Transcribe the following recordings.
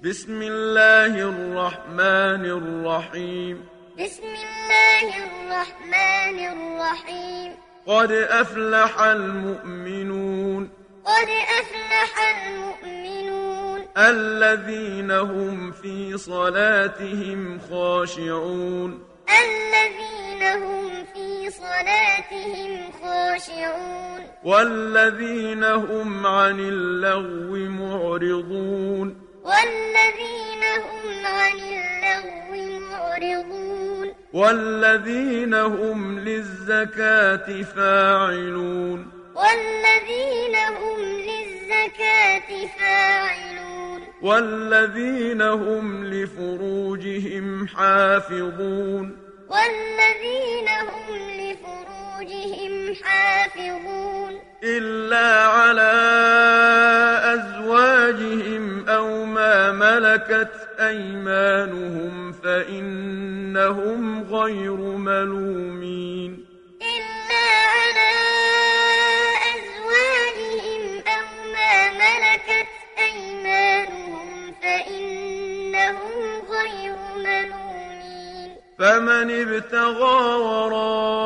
بسم الله الرحمن الرحيم بسم الله الرحمن الرحيم قد أفلح المؤمنون قد أفلح المؤمنون الذين هم في صلاتهم خاشعون الذين هم في صلاتهم خاشعون والذين هم عن اللغو معرضون والذين هم عن اللغو معرضون. والذين هم للزكاة فاعلون. والذين هم للزكاة فاعلون. والذين هم لفروجهم حافظون. والذين هم لفروجهم حافظون. إلا على أزواجهم أو ما ملكت أيمانهم فإنهم غير ملومين. إلا على أزواجهم أو ما ملكت أيمانهم فإنهم غير ملومين. فمن ابتغى وراء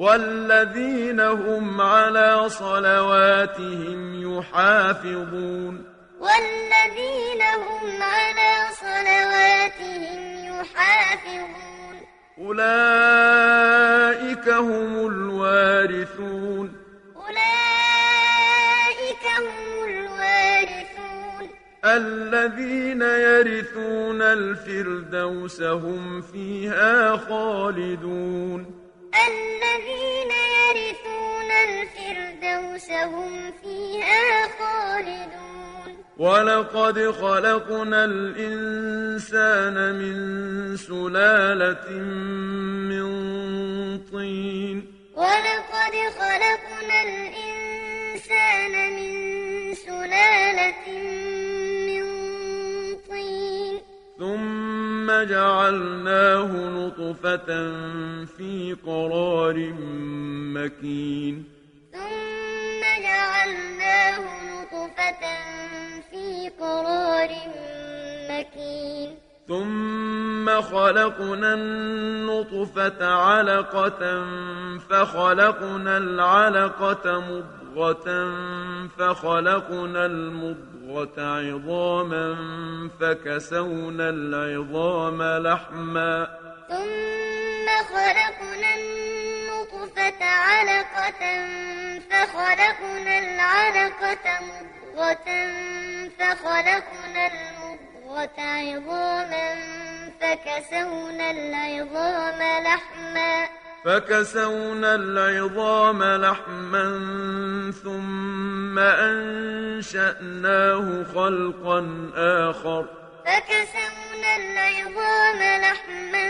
والذين هم على صلواتهم يحافظون. والذين هم على صلواتهم يحافظون. أولئك هم الوارثون. أولئك هم الوارثون. الذين يرثون الفردوس هم فيها خالدون. الذين يرثون الفردوس هم فيها خالدون. ولقد خلقنا الإنسان من سلالة من طين. ولقد خلقنا الإنسان من سلالة من ثم جعلناه نطفة في قرار مكين. ثم جعلناه نطفة في قرار مكين. ثم خلقنا النطفة علقة فخلقنا العلقة مضغة فخلقنا المضغة عظاما فكسونا العظام لحما. ثم خلقنا النطفة علقة فخلقنا العلقة مضغة فخلقنا المضغة عظاما فكسونا العظام لحما. فكسونا العظام لحما ثم أنشأناه خلقا آخر. فكسونا العظام لحما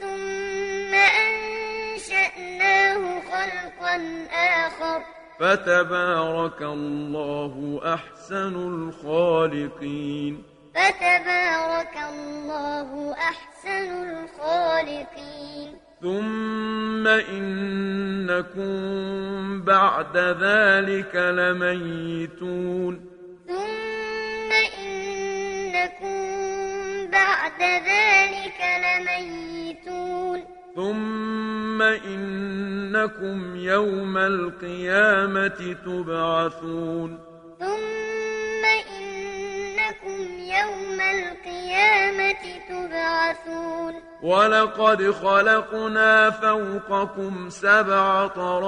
ثم أنشأناه خلقا آخر. فتبارك الله أحسن الخالقين. فتبارك الله أحسن الخالقين. ثم إنكم بعد ذلك لميتون. ثم إنكم بعد ذلك لميتون. ثم إنكم يوم القيامة تبعثون. ثم يوم القيامة تبعثون. ولقد خلقنا فوقكم سبع طرائق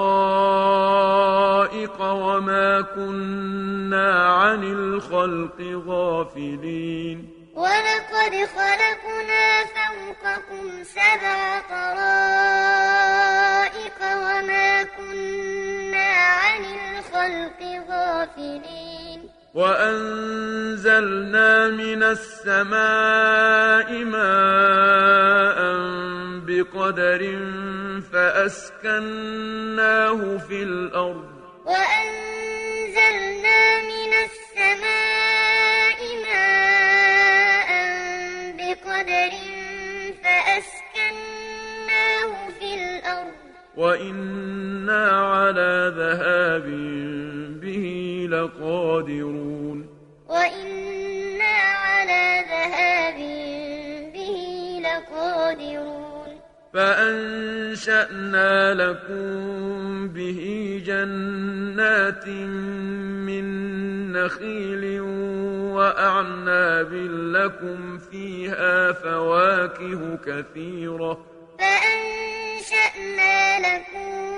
وما كنا عن الخلق غافلين. ولقد خلقنا فوقكم سبع طرائق وما كنا عن الخلق غافلين. وأنزلنا من السماء ماء بقدر فأسكناه في الأرض. وأنزلنا من السماء ماء بقدر فأسكناه في الأرض. وإنا على ذهاب به لقادرون. وإنا على ذهاب به لقادرون. فأنشأنا لكم به جنات من نخيل وأعناب لكم فيها فواكه كثيرة. فأنشأنا لكم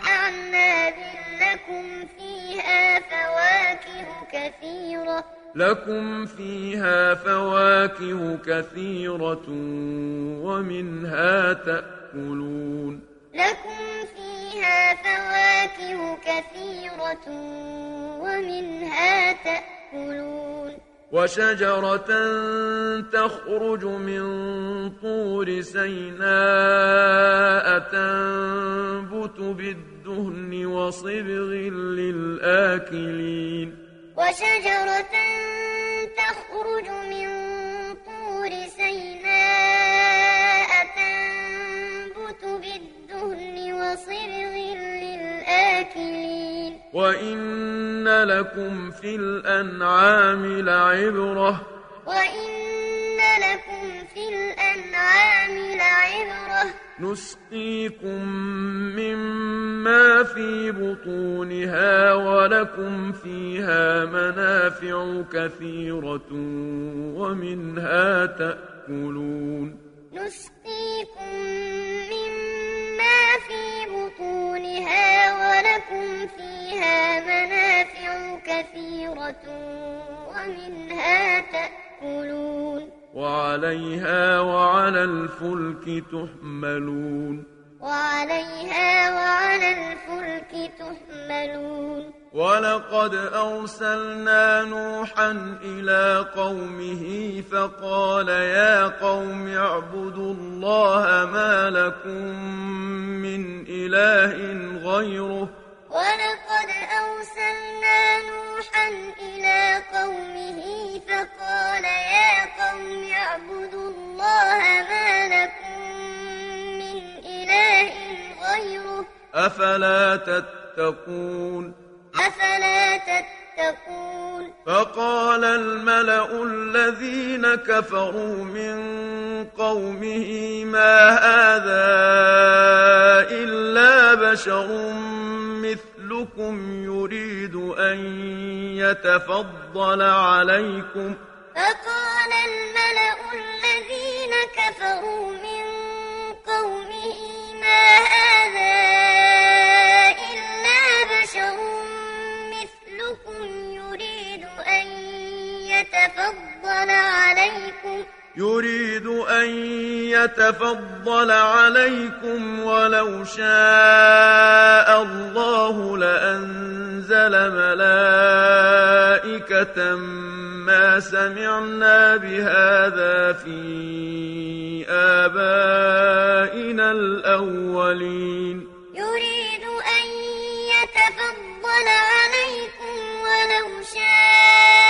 وأعناب لكم فيها فواكه كثيرة. لكم فيها فواكه كثيرة ومنها تأكلون. لكم فيها فواكه كثيرة ومنها تأكلون. وشجرة تخرج من طور سيناء تنبت بالدهن وصبغ للآكلين. وشجرة تخرج من طور سيناء تنبت بالدهن وصبغ للآكلين. وإن لكم في الأنعام لعبرة. وإن لكم في الأنعام لعبرة. نسقيكم مما في بطونها ولكم فيها منافع كثيرة ومنها تأكلون. نسقيكم مما في بطونها ولكم فيها منافع كثيرة ومنها تأكلون. وعليها وعلى الفلك تحملون. وعليها وعلى الفلك تحملون. ولقد أرسلنا نوحا إلى قومه فقال يا قوم اعبدوا الله ما لكم من إله غيره. ولقد أرسلنا نوحا إلى قومه فقال يا قوم اعبدوا الله ما لكم إله غيره. أفلا تتقون؟ أفلا تتقون؟ فقال الملأ الذين كفروا من قومه ما هذا إلا بشر مثلكم يريد أن يتفضل عليكم يتفضل عليكم يريد أن يتفضل عليكم ولو شاء الله لأنزل ملائكة ما سمعنا بهذا في آبائنا الأولين يريد أن يتفضل عليكم ولو شاء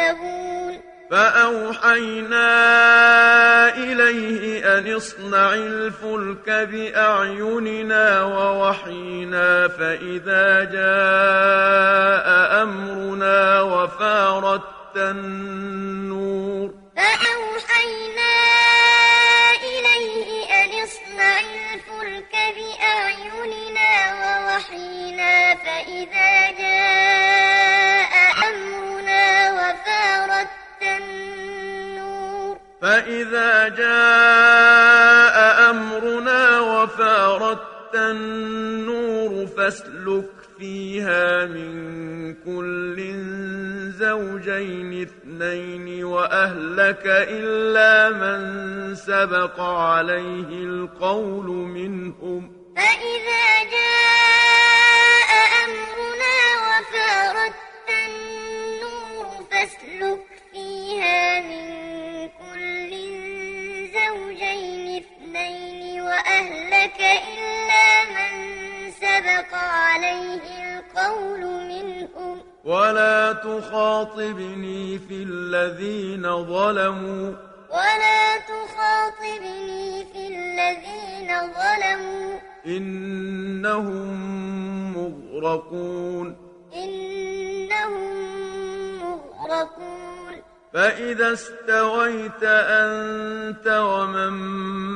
قال رب انصرني بما كذبون فأوحينا إليه أن اصنع الفلك بأعيننا ووحينا فإذا جاء أمرنا وفارت النور. فأوحينا إليه أن اصنع الفلك بأعيننا ووحينا فإذا جاء فإذا جاء أمرنا وفارت النور فاسلك فيها من كل زوجين اثنين وأهلك إلا من سبق عليه القول منهم. فإذا جاء أمرنا وفارت النور فاسلك فيها من ولا تخاطبني في الذين ظلموا. ولا تخاطبني في الذين ظلموا. إنهم مغرقون. فإذا استويت أنت ومن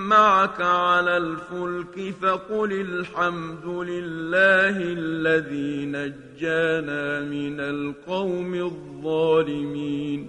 معك على الفلك فقل الحمد لله الذي نجانا من القوم الظالمين.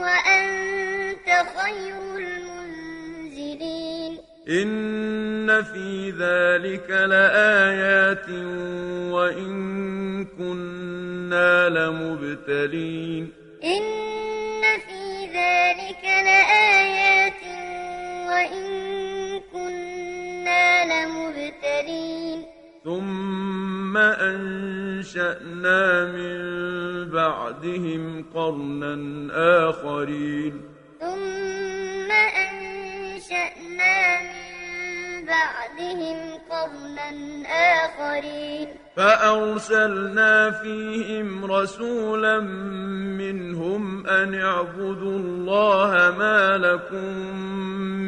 وأنت خير المنزلين إن في ذلك لآيات وإن كنا لمبتلين إن في ذلك لآيات وإن كنا لمبتلين ثم أنشأنا من بعدهم قرنا آخرين. ثم أنشأنا من بعدهم قرنا آخرين. فأرسلنا فيهم رسولا منهم أن اعبدوا الله ما لكم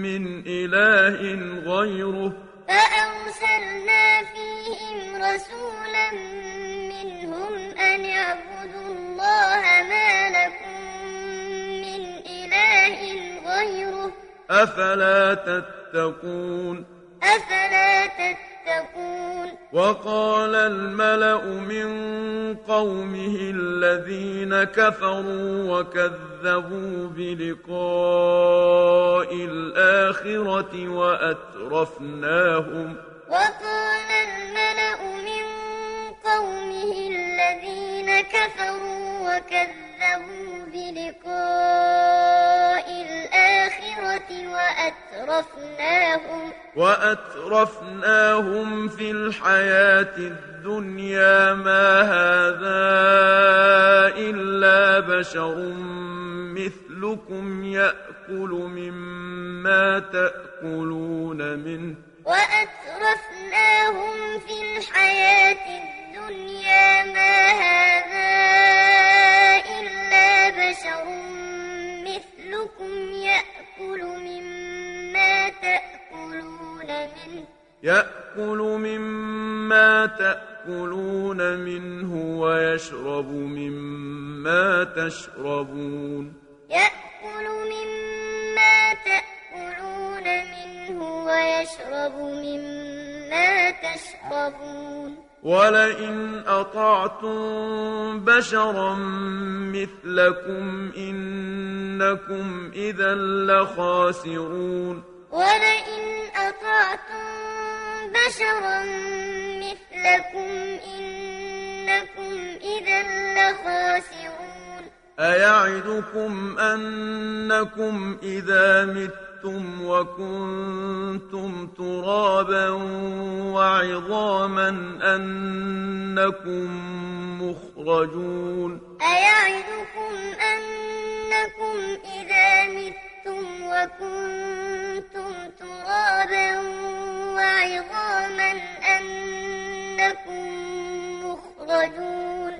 من إله غيره. فأرسلنا فيهم رسولا منهم أن اعبدوا الله ما لكم من إله غيره. أفلا تتقون؟ أفلا تتقون؟ وقال الملأ من قومه الذين كفروا وكذبوا بلقاء الآخرة وأترفناهم. وقال الملأ من قومه الذين كفروا وكذبوا بلقاء الآخرة وأترفناهم وأترفناهم في الحياة الدنيا ما هذا إلا بشر مثلكم يأكل مما تأكلون منه. وأترفناهم في الحياة الدنيا ما هذا إلا بشر مثلكم يأكل مما تأكلون منه. يأكل مما تأكلون منه ويشرب مما تشربون. يأكل مما تأكلون منه ويشرب مما تشربون. ولئن أطعتم بشرا مثلكم إنكم إذا لخاسرون. ولئن أطعتم بشرا مثلكم إنكم إذا أيعدكم أنكم إذا متم وكنتم ترابا وعظاما أنكم مخرجون أيعدكم أنكم إذا متم وكنتم ترابا وعظاما أنكم مخرجون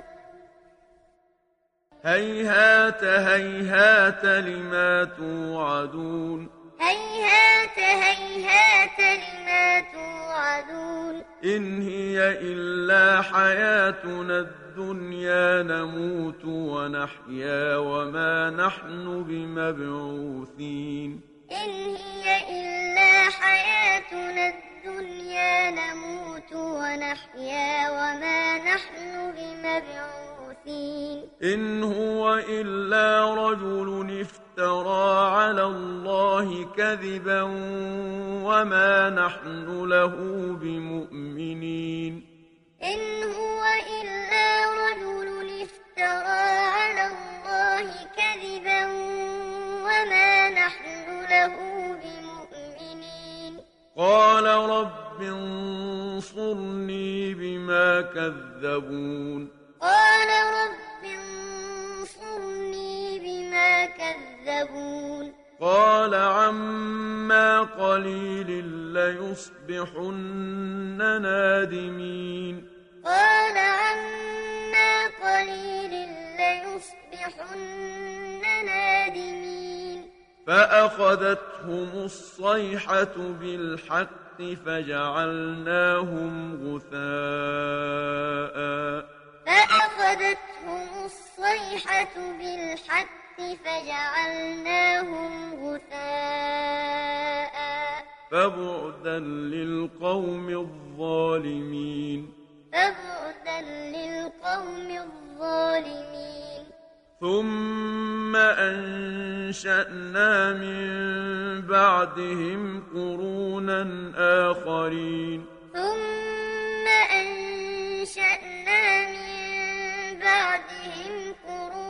هيهات هيهات لما توعدون هيهات هيهات لما توعدون إن هي إلا حياتنا الدنيا نموت ونحيا وما نحن بمبعوثين. إن هي إلا حياتنا الدنيا نموت ونحيا وما نحن بمبعوثين. إن هو إلا رجل افترى على الله كذبا وما نحن له بمؤمنين. إن هو إلا رجل افترى على الله كذبا وما نحن له بمؤمنين. قال رب انصرني بما كذبون. قال رب كذبون قال عما قليل ليصبحن نادمين. قال عما قليل ليصبحن نادمين. فأخذتهم الصيحة بالحق فجعلناهم غثاء. فأخذتهم الصيحة بالحق فجعلناهم غثاء. فبعدا للقوم الظالمين. فبعدا للقوم الظالمين. ثم أنشأنا من بعدهم قرونا آخرين. ثم أنشأنا من بعدهم قرونا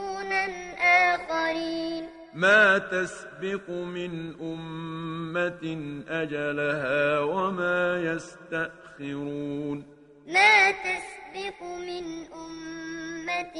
آخرين. ما تسبق من أمة أجلها وما يستأخرون. ما تسبق من أمة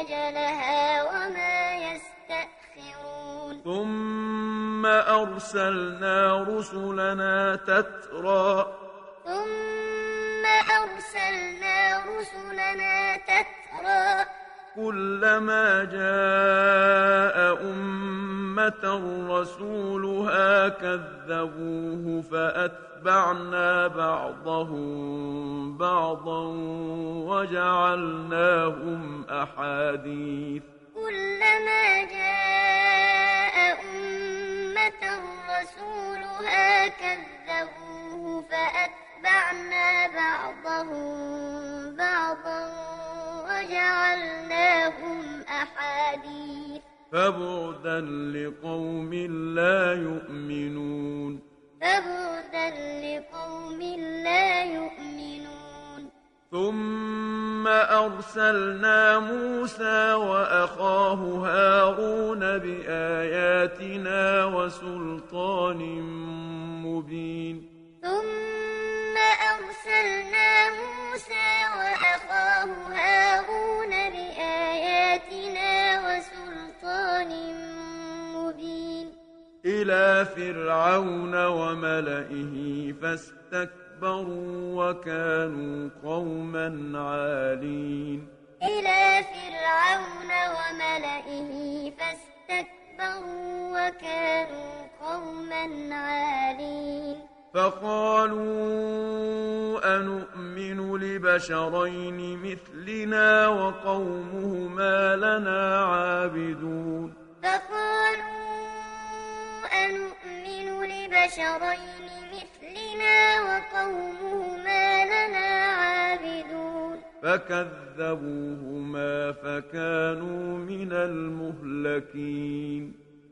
أجلها وما يستأخرون. ثم أرسلنا رسلنا تترى. ثم أرسلنا رسلنا تترى. كلما جاء أمة رسولها كذبوه فأتبعنا بعضهم بعضا وجعلناهم أحاديث. كلما جاء أمة رسولها كذبوه فأتبعنا بعضهم بعضا وجعلناهم أحاديث. فبعدا لقوم لا يؤمنون. فبعدا لقوم لا يؤمنون. ثم أرسلنا موسى وأخاه هارون بآياتنا وسلطان مبين. ثم أرسلنا موسى وأخاه هارون بآياتنا وسلطان مبين. إلى فرعون وملئه فاستكبروا وكانوا قوما عالين. إلى فرعون وملئه فاستكبروا وكانوا قوما عالين. فقالوا أنؤمن لبشرين مثلنا وقومهما لنا عابدون فقالوا أنؤمن لبشرين مثلنا وقومهما لنا عابدون فكذبوهما فكانوا من المهلكين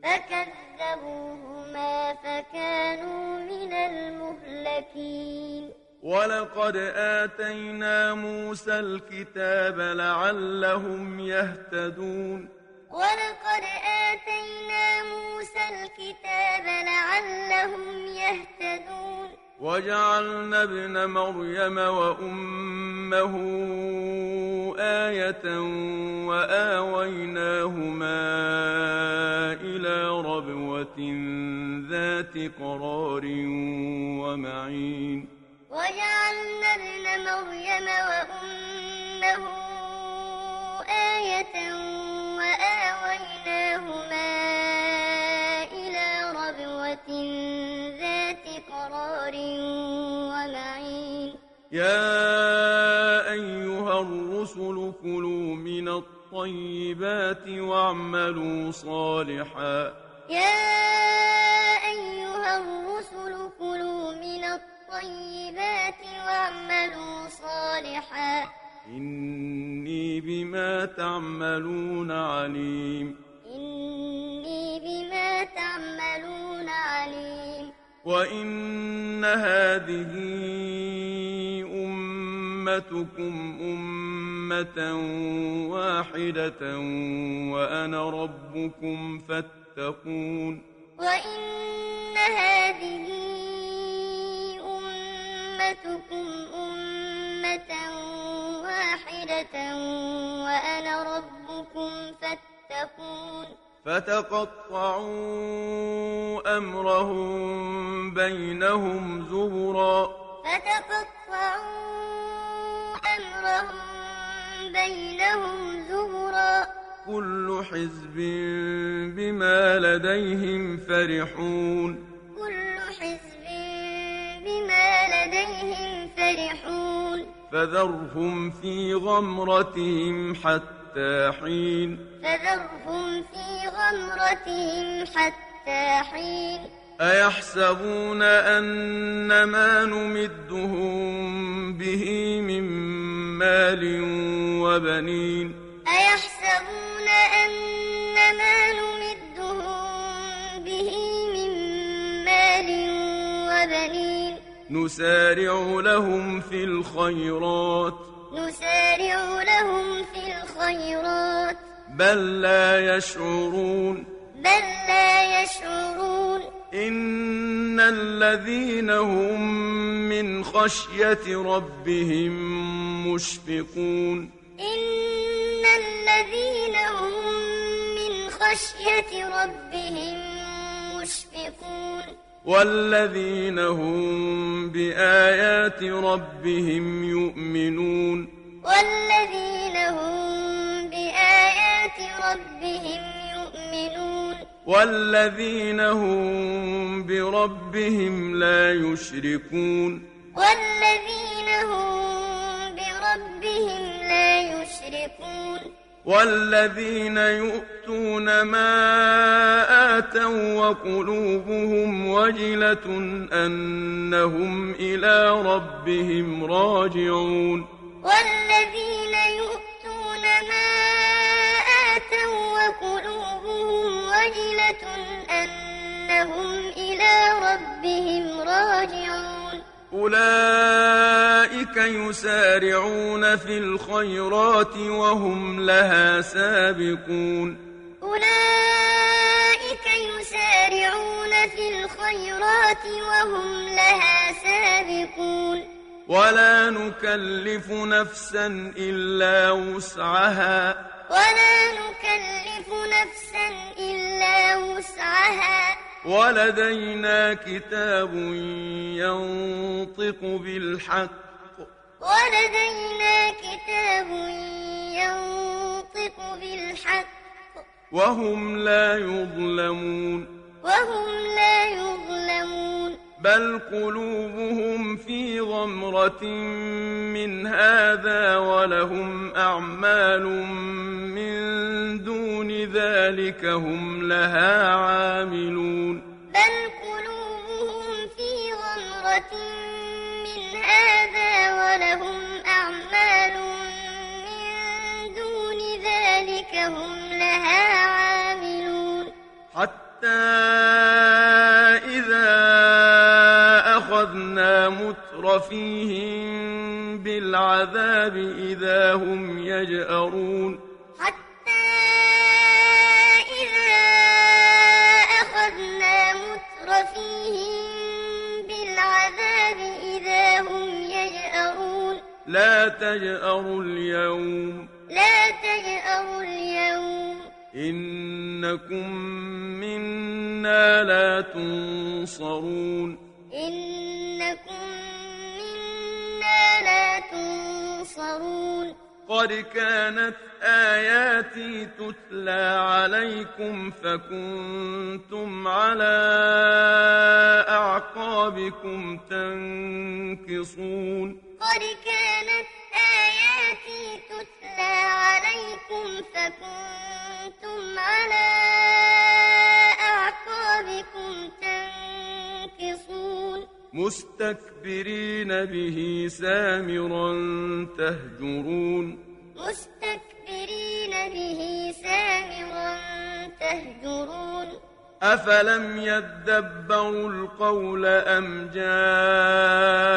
فكذبوهما فكانوا من المهلكين. ولقد آتينا موسى الكتاب لعلهم يهتدون. ولقد آتينا موسى الكتاب لعلهم يهتدون. وجعلنا ابن مريم وأمه آية وآويناهما إلى ربوة ذات قرار ومعين. وجعلنا ابن مريم وأمه آية أمتكم أمة واحدة وأنا ربكم فاتقون. وإن هذه أمتكم أمة واحدة وأنا ربكم فاتقون. فتقطعوا أمرهم بينهم زبرا. فتقطعوا بينهم زبرا كل حزب بما لديهم فرحون كل حزب بما لديهم فرحون فذرهم في غمرتهم حتى حين فذرهم في غمرتهم حتى حين أيحسبون أن ما نمدهم به من مال وبنين. أيحسبون أن ما نمدهم به من مال وبنين؟ نسارع لهم في الخيرات. نسارع لهم في الخيرات. بل لا يشعرون. بل لا يشعرون. إن الذين هم من خشية ربهم مشفقون إن الذين هم من خشية ربهم مشفقون والذين هم بآيات ربهم يؤمنون والذين هم بآيات ربهم يؤمنون والذين هم بربهم لا يشركون. والذين هم بربهم لا يشركون. والذين يؤتون ما آتوا وقلوبهم وجلة أنهم إلى ربهم راجعون. والذين يؤتون ما آتوا وجلة أنهم إلى ربهم راجعون. أولئك يسارعون في الخيرات وهم لها سابقون. أولئك يسارعون في الخيرات وهم لها سابقون. ولا نكلف نفسا إلا وسعها. ولا نكلف نفسا إلا وسعها. ولدينا كتاب ينطق بالحق. ولدينا كتاب ينطق بالحق. وهم لا يظلمون. وهم لا يظلمون. بل قلوبهم في غمرة من هذا ولهم أعمال من دون ذلك هم لها عاملون بل قلوبهم في غمرة من هذا ولهم أعمال من دون ذلك هم لها عاملون حتى فِيهِم بِالْعَذَابِ إِذَا هُمْ يَجْأَرُونَ. حَتَّى إِذَا أَخَذْنَا مُتْرَفِيهِم بِالْعَذَابِ إِذَا هُمْ يَجْأَرُونَ. لَا تَجْأَرُوا الْيَوْمَ. لَا تَجْأَرُوا الْيَوْمَ. إِنَّكُمْ مِنَّا لَا تُنصَرُونَ. قد كانت آياتي تتلى عليكم فكنتم على أعقابكم تنكصون. قد كانت آياتي تتلى عليكم فكنتم على أعقابكم تنكصون. مستكبرين به سامرا تهجرون. مستكبرين به سامرا تهجرون. أفلم يدبروا القول أم جاءهم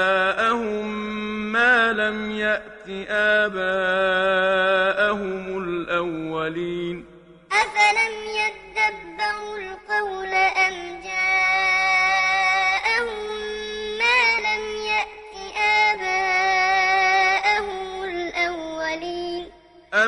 ما لم يأت آباءهم الأولين؟ أفلم يدبروا القول أم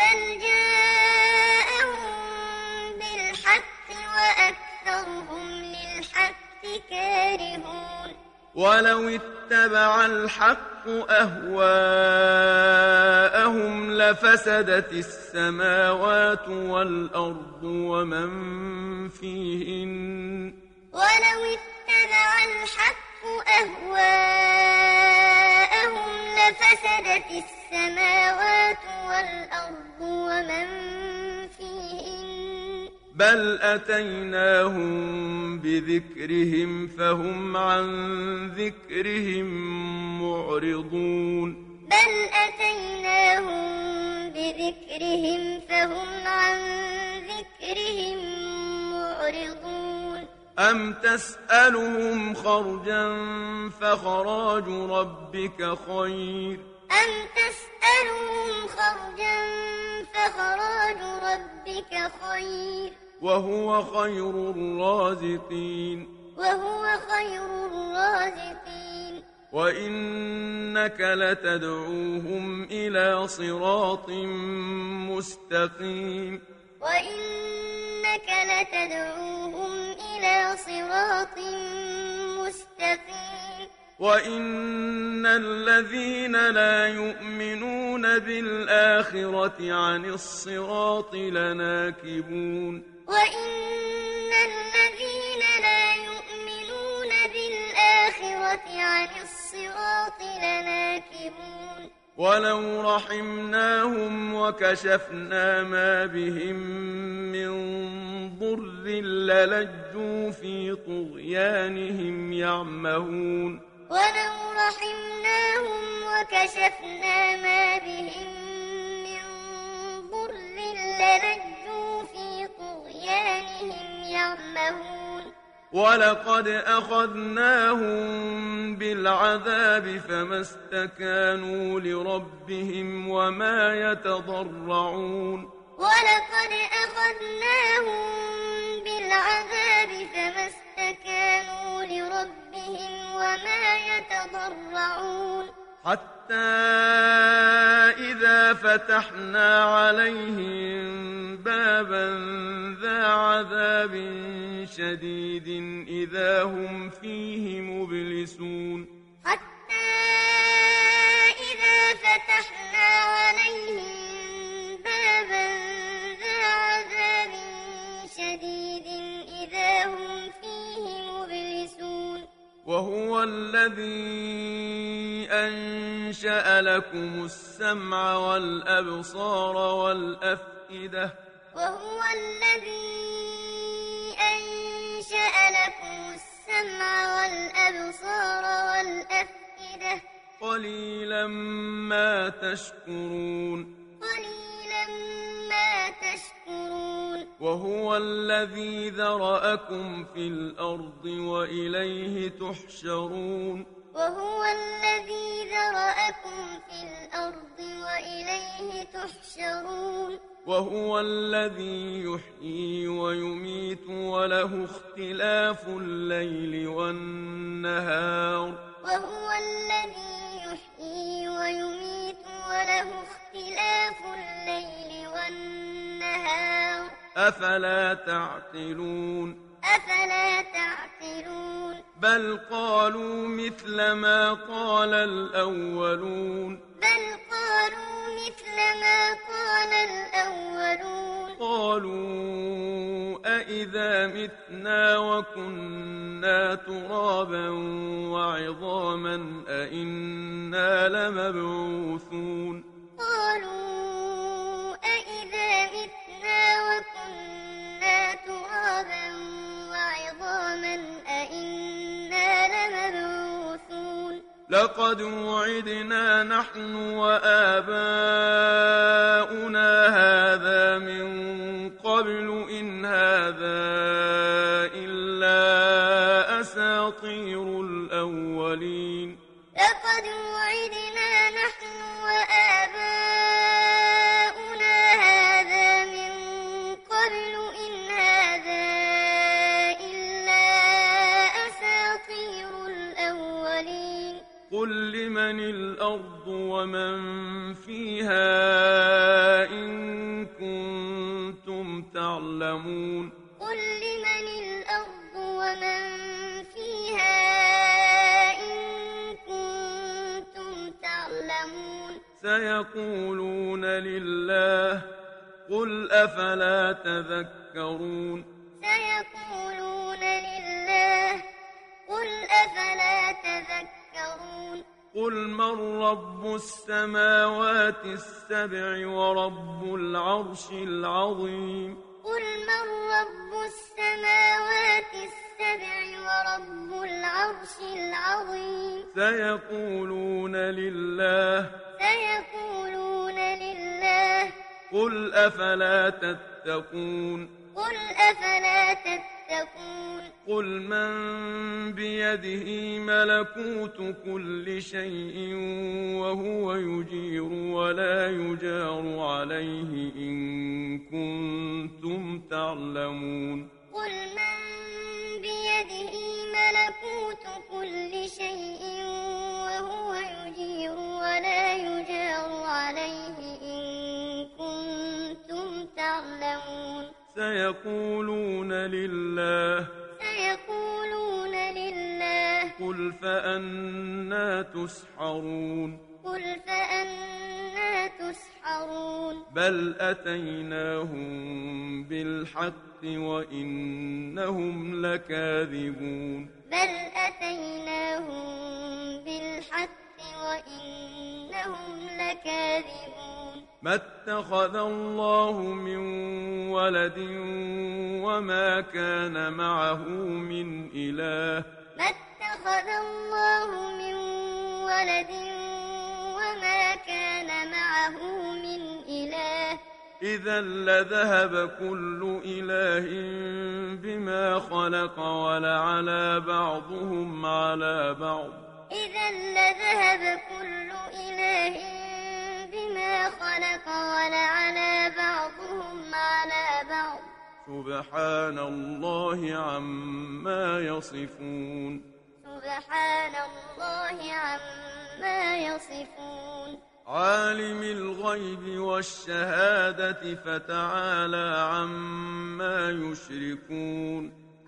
بل جاءهم بالحق وأكثرهم للحق كارهون. ولو اتبع الحق أهواءهم لفسدت السماوات والأرض ومن فيهن. ولو اتبع الحق أهواءهم لفسدت السماوات والأرض ومن فيهن؟ بل أتيناهم بذكرهم فهم عن ذكرهم معرضون. بل أتيناهم بذكرهم فهم عن ذكرهم معرضون. أم تسألهم خرجا فخراج ربك خير؟ أم تسألهم خرجا فخراج ربك خير؟ وهو خير الرازقين. وهو خير الرازقين. وإنك لتدعوهم إلى صراط مستقيم. وإنك لتدعوهم إلى صراط مستقيم وإن الذين لا يؤمنون بالآخرة عن الصراط لناكبون وإن الذين لا يؤمنون بالآخرة عن الصراط لناكبون ولو رحمناهم وكشفنا ما بهم من ضر للجوا في طغيانهم يعمهون ولو رحمناهم وكشفنا ما بهم من ضر للجوا في طغيانهم يعمهون ولقد أخذناهم بالعذاب فما استكانوا لربهم وما يتضرعون ولقد أخذناهم بالعذاب فما استكانوا لربهم وما يتضرعون حتى إذا فتحنا عليهم بابا ذا عذاب شديد إذا هم فيه مبلسون. حتى إذا فتحنا عليهم بابا ذا عذاب شديد وهو الذي أنشأ لكم السمع والأبصار والأفئدة. وهو الذي أنشأ لكم السمع والأبصار والأفئدة. قليلا ما تشكرون. وهو الذي ذرأكم في الأرض وإليه تحشرون. وهو الذي ذرأكم في الأرض وإليه تحشرون. وهو الذي يحيي ويميت وله اختلاف الليل والنهار. وهو الذي يحيي ويميت وله اختلاف الليل والنهار. أفلا تعقلون؟ أفلا تعقلون؟ بل قالوا مثل ما قال الأولون. بل قالوا مثل ما قال الأولون. قالوا أإذا متنا وكنا ترابا وعظاما أإنا لمبعوثون؟ قالوا أإذا متنا وكنا ترابا وعظاما أإنا لمبعوثون. لقد وعدنا نحن وآباؤنا هذا قل أفلا تذكرون؟ سيقولون لله قل أفلا تذكرون؟ قل من رب السماوات السبع ورب العرش العظيم؟ قل من رب السماوات السبع ورب العرش العظيم؟ سيقولون لله. سيقولون قل أفلا تتقون قل أفلا تتقون قل من بيده ملكوت كل شيء وهو يجير ولا يجار عليه إن كنتم تعلمون قل من بيده ملكوت كل شيء وهو يجير ولا يجار عليه سيقولون لله سيقولون لله قل فأنا تسحرون قل فأنا تسحرون بل أتيناهم بالحق وإنهم لكاذبون بل أتيناهم بالحق وإنهم لكاذبون. ما اتخذ الله من ولد وما كان معه من إله. ما اتخذ الله من ولد وما كان معه من إله. إذا لذهب كل إله بما خلق ولعلى بعضهم على بعض. إذا لذهب كل إله بما خلق ولعلى بعضهم على بعض. سبحان الله عما يصفون. سبحان الله عما يصفون. عالم الغيب والشهادة فتعالى عما يشركون.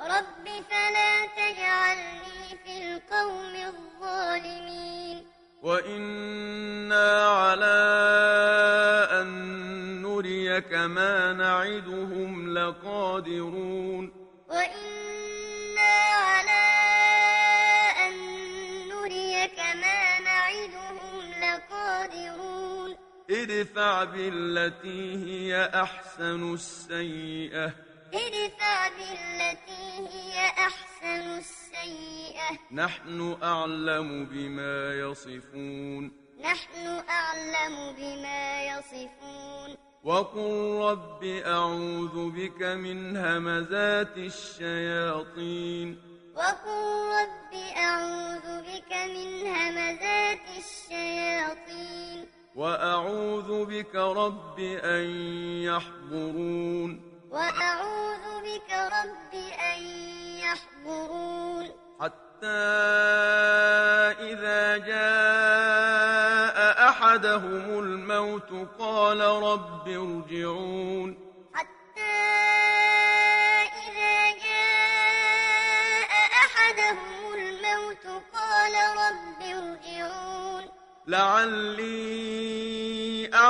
رب فلا تجعلني في القوم الظالمين. وإنا على أن نريك ما نعدهم لقادرون وإنا على أن نريك ما نعدهم لقادرون. ادفع بالتي هي أحسن السيئة ادفع بالتي هي أحسن السيئة. نحن أعلم بما يصفون. نحن أعلم بما يصفون. وقل رب أعوذ بك من همزات الشياطين. وقل رب أعوذ بك من همزات الشياطين. وأعوذ بك رب أن يحضرون. وأعوذ بك رب أن يحضرون. حتى إذا جاء أحدهم الموت قال رب ارجعون. حتى إذا جاء أحدهم الموت قال رب ارجعون. لعلي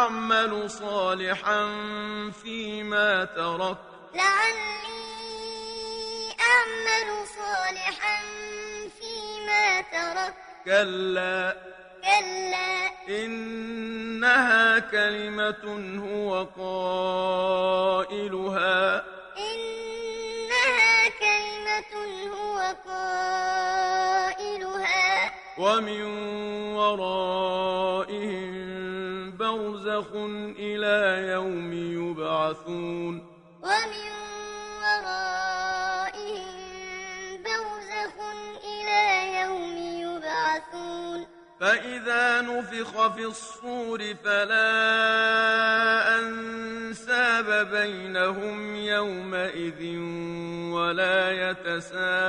أعمل صالحا فيما تركت لعلي أعمل صالحا فيما تركت كلا. كلا. إنها كلمة هو قائلها. إنها كلمة هو قائلها. ومن ورائهم برزخ إلى يوم يبعثون ومن ورائهم برزخ إلى يوم يبعثون فإذا نفخ في الصور فلا أنساب بينهم يومئذ ولا يتساءلون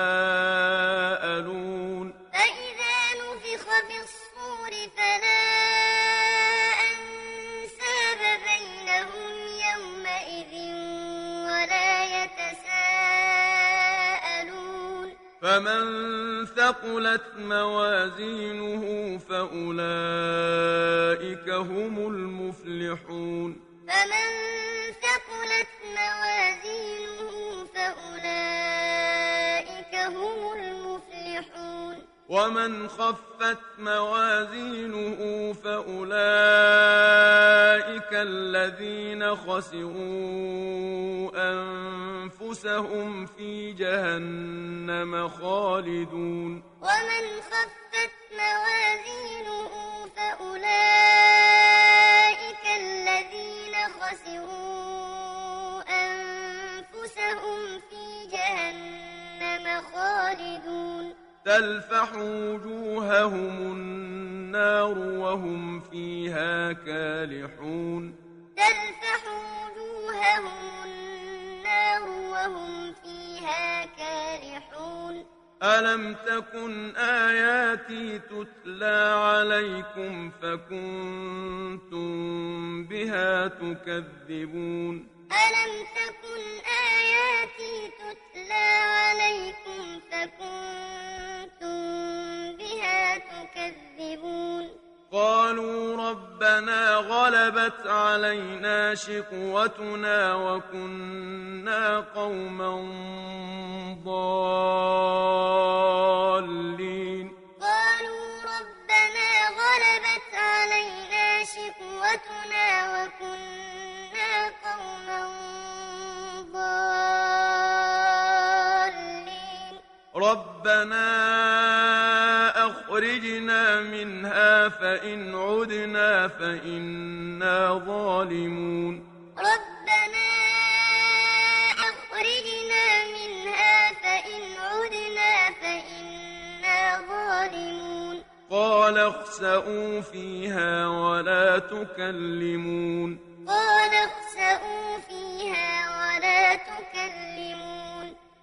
فمن ثقلت موازينه فأولئك هم المفلحون فمن ثقلت موازينه فأولئك هم المفلحون ومن خفت موازينه فأولئك الذين خسروا أنفسهم في جهنم خالدون. ومن خفت موازينه فأولئك الذين خسروا تلفح وجوههم النار وهم فيها كالحون. تلفح وجوههم النار وهم فيها كالحون. ألم تكن آياتي تتلى عليكم فكنتم بها تكذبون؟ ألم تكن آياتي تتلى عليكم فكنتم بها تكذبون. قالوا ربنا غلبت علينا شقوتنا وكنا قوما ضالين. قالوا ربنا غلبت علينا شقوتنا وكنا قوما ضالين. ربنا أخرجنا منها فإن عدنا فإنا ظالمون. ربنا أخرجنا منها فإن عدنا فإنا ظالمون. قال اخسأوا فيها ولا تكلمون. قال اخسأوا فيها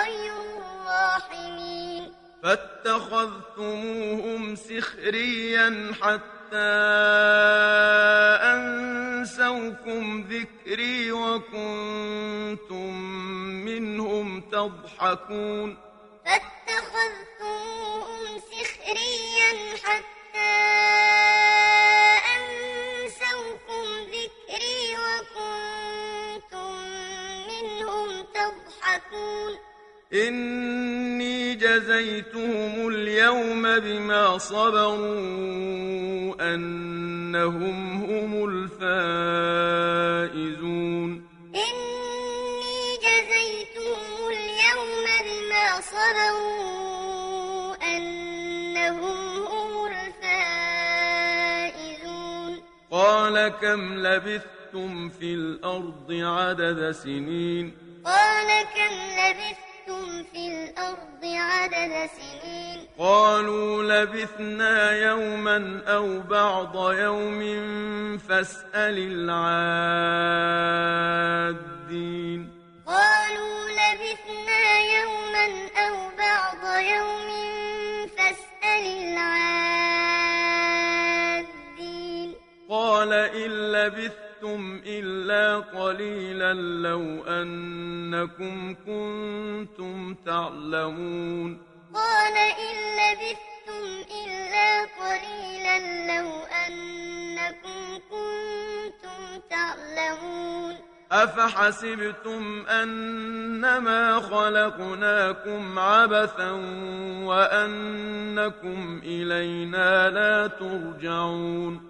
خير الراحمين. فاتخذتموهم سخريا حتى أنسوكم ذكري وكنتم منهم تضحكون. فاتخذتموهم سخريا حتى أنسوكم ذكري وكنتم منهم تضحكون. إني جزيتهم اليوم بما صبروا أنهم هم الفائزون إني جزيتهم اليوم بما صبروا أنهم هم الفائزون قال كم لبثتم في الأرض عدد سنين قال كم لبثتم في الأرض عدد سنين. قالوا لبثنا يوما أو بعض يوم فاسأل العادين. قالوا لبثنا يوما أو بعض يوم فاسأل العادين. قال إن لبثتم إلا قليلا لو أنكم كنتم تعلمون قال إن لبثتم إلا قليلا لو أنكم كنتم تعلمون أفحسبتم أنما خلقناكم عبثا وأنكم إلينا لا ترجعون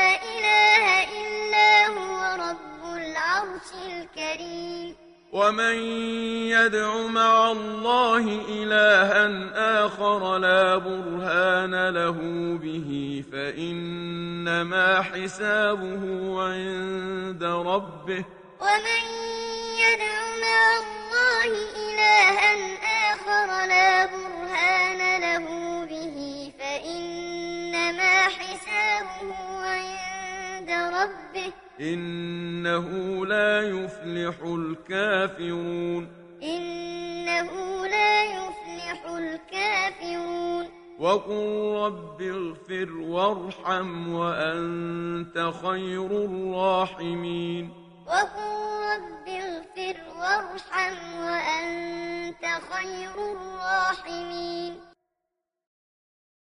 الكريم ومن يدع مع الله إلها آخر لا برهان له به فإنما حسابه عند ربه ومن يدع مع الله إلها آخر لا برهان له به فإنما حسابه عند ربه إنه لا يفلح الكافرون. إنه لا يفلح الكافرون. وقل رب اغفر وارحم وأنت خير الراحمين. وقل رب اغفر وارحم وأنت خير الراحمين.